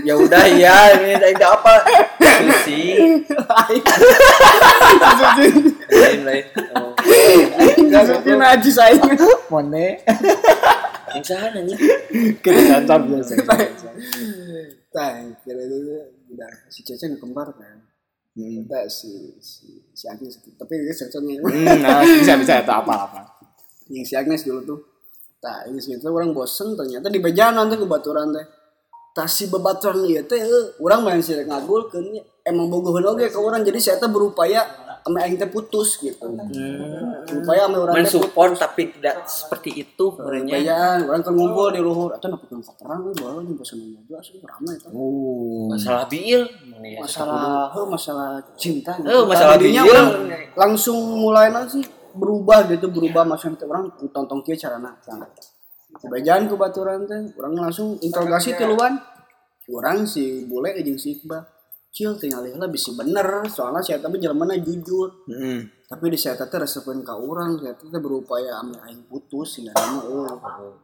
Ya udah ya, ini tidak apa. Susi. Lain lain. Masukin aja saya mone. Yang sana nih. kita cancap biasa. Nah kira itu udah si cece kembar kan kita si si si Agnes tapi cecenya hmm, nah, bisa bisa itu apa apa. Yang si Agnes dulu tuh. Nah ini sih orang bosen ternyata di bejanan tuh kebaturan teh. Tas si bebaturan ieu teh eh, urang main sih ngagulkeun nya. emang bogoheun oge ke urang jadi saya teh berupaya ame aing teh putus gitu. Berupaya ame urang teh putus. Mensupport tapi tidak seperti itu orangnya. Bayan, orang kan ngumpul di luhur. Atau dapat yang perang we bae di bosan juga sih ramai itu oh. Masalah. Mana ya? masalah heuh masalah cinta gitu. Heuh, masalah orang langsung mulai sih berubah gitu berubah maksudnya teh orang tonton kieu carana nah, Bejaan ke baturan teh orang langsung interogasi tiluan orang si bule jeung si Iqbal Cil tinggal lah bisa bener. Soalnya saya tapi jalannya jujur. Hmm. tapi di saya teh resepin ka urang saya teh berupaya ame aing putus sih nama euy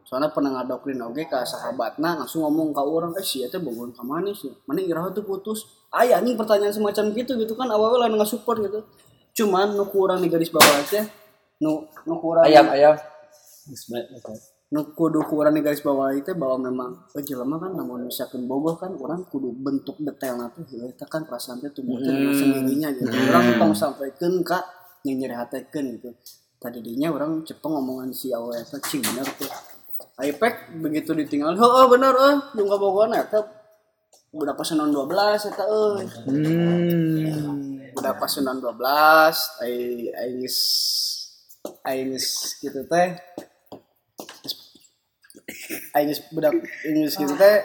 soalnya pernah ngadoktrin oge ka sahabatna langsung ngomong ka urang eh sia teh bogohan ka mana sih? Mana iraha tuh putus. Aya anjing pertanyaan semacam gitu gitu kan awal lah support gitu. Cuman nu kurang di garis bawah teh nu nu kurang Ayam ayam. Kudu kurang di garis bawah itu bahwa memang eh jelema kan namun misalkan bogoh kan orang kudu bentuk detailnya tuh ya itu kan perasaan teh tumbuh dengan sendirinya gitu. Orang tong sampaikan kak yang nyerihatekeun gitu. Tadi dinya orang cepeng ngomongan si awal eta cing bener tuh. iPad begitu ditinggal oh, oh bener oh jeung kabogohan eta udah pas non 12 eta euy Hmm. udah pas non 12 ai ai ai gitu teh geus budak geus gitu teh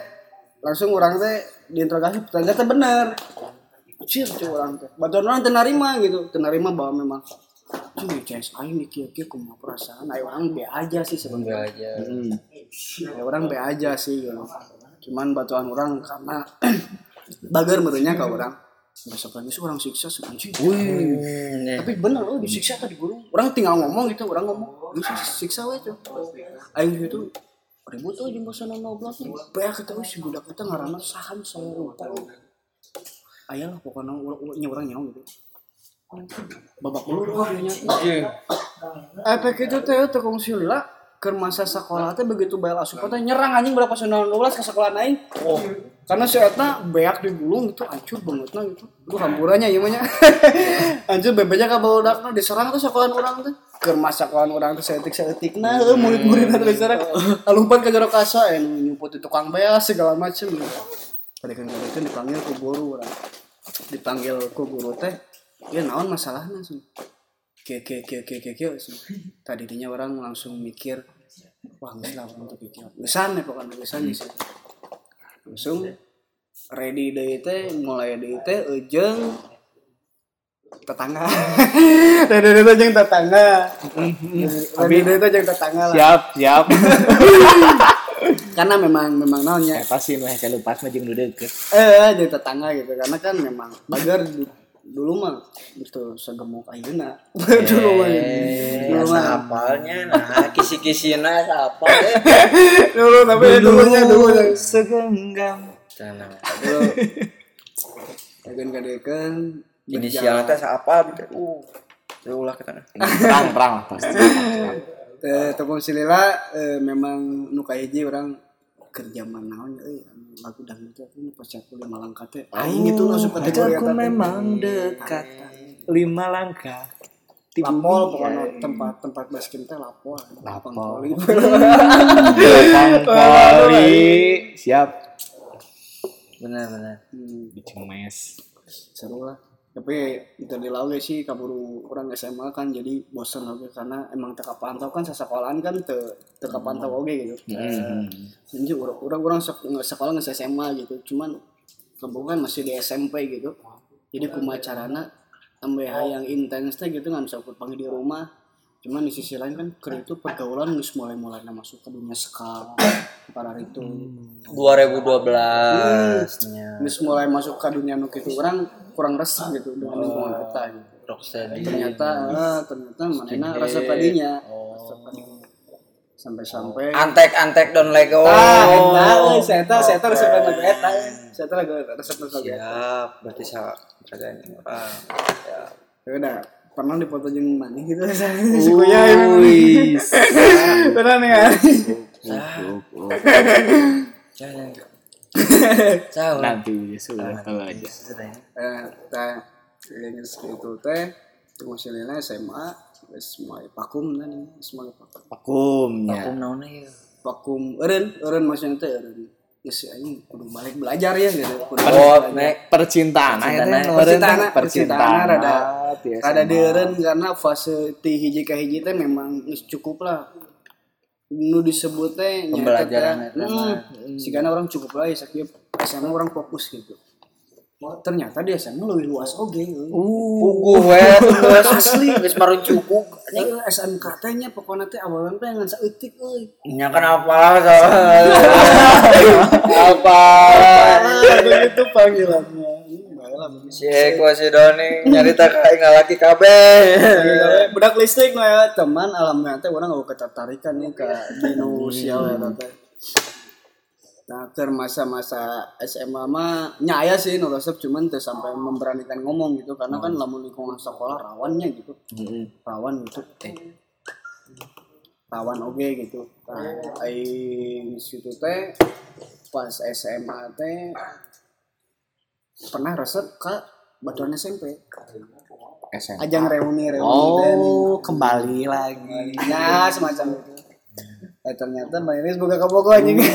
langsung orang teh diinterogasi ternyata bener Cir, cuy orang teh. Bantuan orang teu narima gitu, teu narima bahwa memang cuy CS aing di kieu kieu kumaha perasaan. Ayo orang be aja sih sebenarnya. aja Hmm. Ya orang be aja sih gitu. Cuman bantuan orang karena bager merenya ke orang. Besok lagi orang siksa ya. Tapi bener loh disiksa tadi guru. Orang tinggal ngomong gitu, orang ngomong. Siksa we cuy. Aing gitu ribut tuh jeung basa 16 nih. Banyak kita si budak kita ngaranna sahan saya lupa. Ayalah pokoknya nya orang nyawa gitu. Babak belur nya. Efek itu teh teu kongsi lila ke masa sekolah teh begitu bayar asup teh nyerang anjing berapa sana 12 ke sekolah naik. Oh. Karena si eta beak digulung itu hancur bangetna gitu. Lu hampurannya ieu mah nya. hancur bebenya ka baudakna diserang tuh sekolah orang teh. Ke masa sekolah orang teh seetik seetikna heuh murid-murid teh diserang. Alumpan ka jero kasa eh nu nyumput di tukang beas segala macem. Tadi kan itu dipanggil ku guru orang. Dipanggil ku guru teh. Ya naon masalahnya sih? Oke oke oke oke oke tadinya orang langsung mikir wah nggak lah untuk pikir ngesan ya pokoknya ngesan sih langsung ready deh teh mulai deh teh ujung tetangga. Ready deh teh jeung tetangga. Ready deh teh jeung tetangga lah. Siap, siap. karena memang memang naonnya Eta sih nu hese lepas mah jeung nu deukeut. eh jadi tetangga gitu. Karena kan memang bagar dulu mah itu segemuk ayeuna dulu mah Eh, dulu mah hafalnya nah kisi-kisina deh dulu tapi dulunya dulunya segenggam. Cenah. dulu Agen kadekan inisialnya teh apa gitu uh ulah kita nah. Perang, perang pasti. eh tepung silila eh, memang nu ka hiji orang kerja euy anu lagu dangdut itu pas aku lima langkah teh. Aing itu langsung kategori Aku memang dekat. lima langkah. lapol pokoknya tempat tempat baskin teh lapol Lapol. poli. Siap. benar benar. Hmm, Dicemes. seru lah tapi itu di laut sih kaburu orang SMA kan jadi bosan lagi karena emang teka pantau kan sesekolahan kan te teka pantau oke gitu. Hmm. Jadi orang orang orang sekolah nggak SMA gitu. Cuman kebetulan masih di SMP gitu. Jadi kumaha carana MBH yang intens teh gitu nggak bisa ikut panggil di rumah cuman di sisi lain kan kerja itu pergaulan harus mulai mulai masuk ke dunia skala pada itu. 2012 nya harus mulai masuk ke dunia nuk itu orang kurang resah gitu dengan lingkungan kita gitu. Rocksteady ternyata ah, ternyata mana rasa tadinya tadinya. sampai-sampai. Antek-antek don lego ah eta euy saya tahu saya tahu resep lagu eta saya tahu lagu resep lagu siap berarti sa kagak orang ya ya udah pernah dipoto jeung mana gitu si kuya ini pernah nih kan lah. Nanti sudah tahu aja. Ya. eh teh ini gitu teh tunggu silina SMA wis mulai pakum kan wis mulai pakum Vakumnya. Aku naonnya ya. vakum eureun eureun maksudnya teh eureun geus anjing kudu balik belajar ya gitu kudu Oh, nek Percintaan. Percintaan. percintaan percintaan rada Biasa rada mah. deureun karena fase ti hiji ka hiji teh memang cukup lah nu disebut teh nyata Pembelajaran teh, eta mah. hmm, sigana orang cukup lah ya sakieu SMA orang fokus gitu ternyata di SMA lebih luas oge euy. Puguh we terus asli geus marun cukup. Ini SMK teh nya pokoknya teh awalan teh ngan saeutik euy. Nya kan apa Apa? Begitu panggilannya. Si Eko si Doni nyarita kae ngalaki kabeh. budak listrik mah ya teman alhamdulillah teh orang gak ketertarikan nih ke dino sial ya teh nah ter masa-masa SMA mah nyaya sih nu resep cuman teu sampai memberanikan ngomong gitu karena kan lamun lingkungan sekolah rawannya gitu. Rawan gitu. Rawan oge gitu. Nah aing situ teh pas SMA teh pernah resep ke batuan SMP SMA. ajang reuni reuni. Oh, kembali lagi. ya semacam itu eh ternyata Mbak Iris buka keboko anjing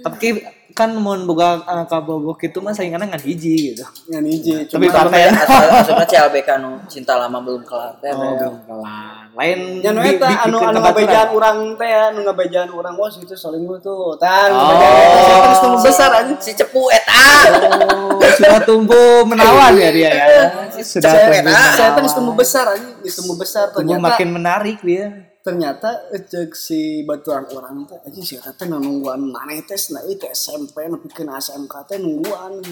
Tapi kan mau boga uh, kabogok itu mah saingannya ngan hiji gitu. Ngan hiji Tapi cuma partai asal asal CLBK nu cinta lama belum kelar teh Oh, kelar. Lain Nya nu bi- eta anu anu ngabejaan urang teh anu ngabejaan urang wah itu saling tuh. Tang Oh. eta geus tumbuh besar anjing. si cepu eta Oh, sudah tumbuh menawan ya dia ya. Sudah tumbuh. Saya menawan. tumbuh besar anjing, tumbuh besar Tumbuh ternyata. makin menarik dia. Ternyata cek si baturan orang teh aja si teh nungguan maneh tes nah itu SMP nepikeun SMK teh nungguan.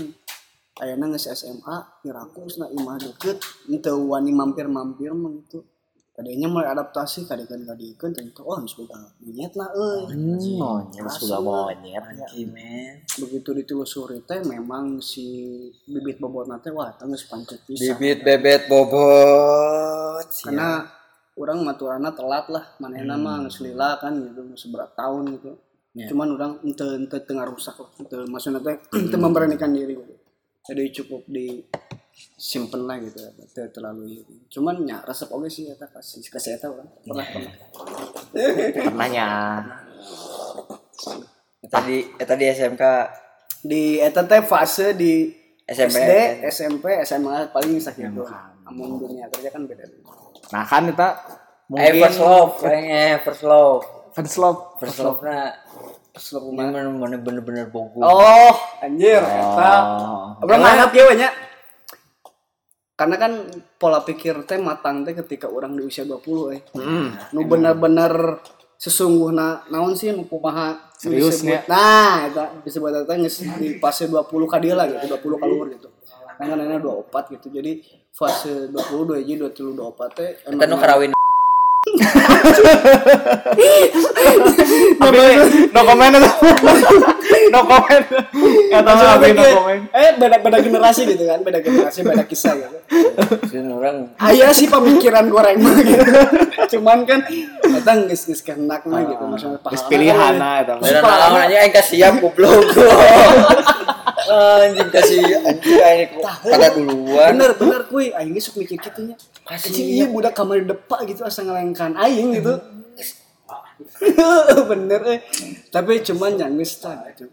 Ayeuna geus SMA Mirakus na imah deket teu wani mampir-mampir mah gitu. Tadinya mulai adaptasi kadikeun kadikeun ternyata oh geus boga monyet na euy. Hmm, monyet sudah monyet. Kimen. begitu ditelusuri teh memang si bibit bobotna teh wah geus pancet bibit bebet bobot karena orang maturana telat lah manehna mah geus lila kan gitu seberat tahun gitu. Ya. cuman orang ente ente tengah rusak lah ente maksudnya teh ente memberanikan diri gitu. Jadi cukup di simpen lah gitu ya teu terlalu gitu. cuman ya resep oge sih eta kasih kasih eta orang. Pernah pernah. Pernahnya. tadi eta di SMK di eta teh fase di SMP. SD SMP SMA paling sakitu amun dunia kerja kan beda Nah kan kita eh first love kayaknya first love first love. first love na Slow ini bener bener bener bogo oh anjir eta Oh. Orang nganggap ya banyak. Karena kan pola pikir teh matang teh ketika orang di usia 20 eh. Hmm. Nu bener-bener sesungguhna naon sih nu kumaha Serius, disebut. Nah, eta disebut eta geus di fase 20 ka dia lah gitu, 20 ka luhur gitu. Kan kan ana 24 gitu. Jadi fase 20 21 23 24 teh kita nu karawin no comment itu. no comment. Kata Maksudnya teh no comment. Eh beda beda generasi gitu kan, beda generasi, beda kisah gitu. Sini orang Aya sih pemikiran goreng mah gitu. Cuman kan eta geus geus kehendak mah gitu maksudnya Geus pahala. pilihan. Bener naon aja aing kasih siap goblok. Anjing kasih anjing aing pada duluan. bener bener kuy. Aing sok mikir kitu nya. Anjing iya. budak kamar depak gitu asa ngelengkan aing gitu. Bener eh. Tapi cuman yang tah gitu.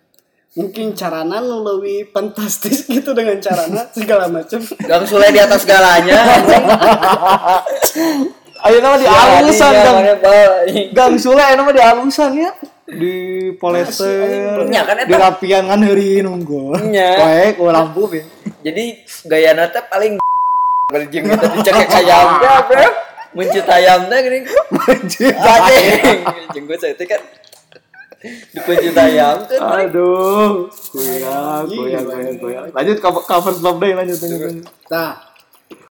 Mungkin carana nu leuwih fantastis gitu dengan carana segala macam Gang Sule di atas segalanya. Ayo nama di alusan gang. Gang Sule nama di alusan ya. Di polester, Nya, kan eta- di rapian kan hari nunggu. Nya. Baik, oh lampu ya. Jadi gaya nate paling berjing kita dicekek ayam teh, bro. Mencit ayam teh gini. Anjing. Jenggot saya teh kan. Dipencit ayam teh. Aduh, kuya, kuya, kuya, kuya. Lanjut cover cover vlog deh, lanjut, lanjut, lanjut. nah